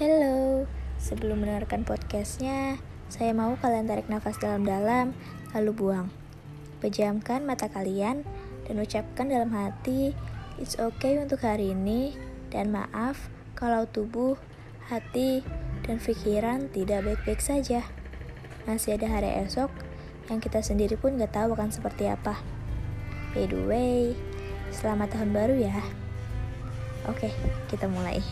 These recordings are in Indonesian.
Hello, sebelum mendengarkan podcastnya, saya mau kalian tarik nafas dalam-dalam, lalu buang. Pejamkan mata kalian dan ucapkan dalam hati, it's okay untuk hari ini, dan maaf kalau tubuh, hati, dan pikiran tidak baik-baik saja. Masih ada hari esok yang kita sendiri pun gak tahu akan seperti apa. By the way, selamat tahun baru ya. Oke, kita mulai.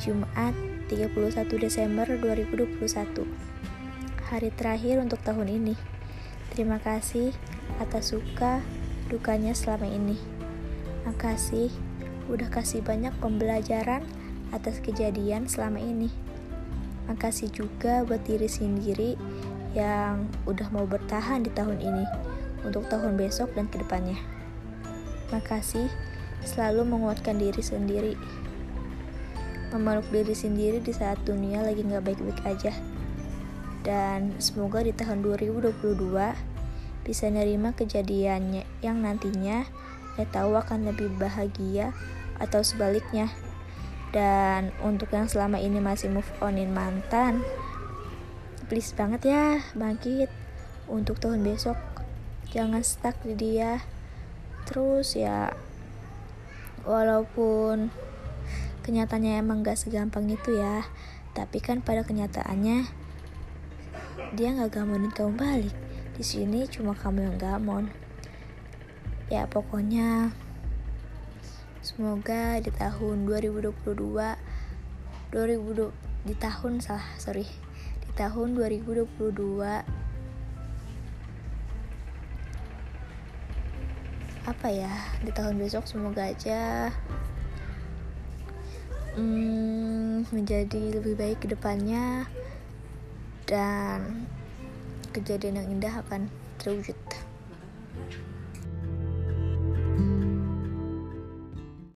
Jumat 31 Desember 2021 Hari terakhir untuk tahun ini. Terima kasih atas suka dukanya selama ini. Makasih udah kasih banyak pembelajaran atas kejadian selama ini. Makasih juga buat diri sendiri yang udah mau bertahan di tahun ini Untuk tahun besok dan ke depannya. Makasih selalu menguatkan diri sendiri memeluk diri sendiri di saat dunia lagi nggak baik-baik aja. Dan semoga di tahun 2022 bisa nerima kejadiannya yang nantinya ya tahu akan lebih bahagia atau sebaliknya. Dan untuk yang selama ini masih move onin mantan, please banget ya bangkit untuk tahun besok. Jangan stuck di dia. Terus ya walaupun kenyataannya emang gak segampang itu ya. Tapi kan pada kenyataannya dia gak gamonin kamu balik. Di sini cuma kamu yang gamon ya pokoknya semoga di tahun 2022 2020 di tahun salah sorry di tahun 2022 apa ya di tahun besok semoga aja hmm, menjadi lebih baik ke depannya dan kejadian yang indah akan terwujud.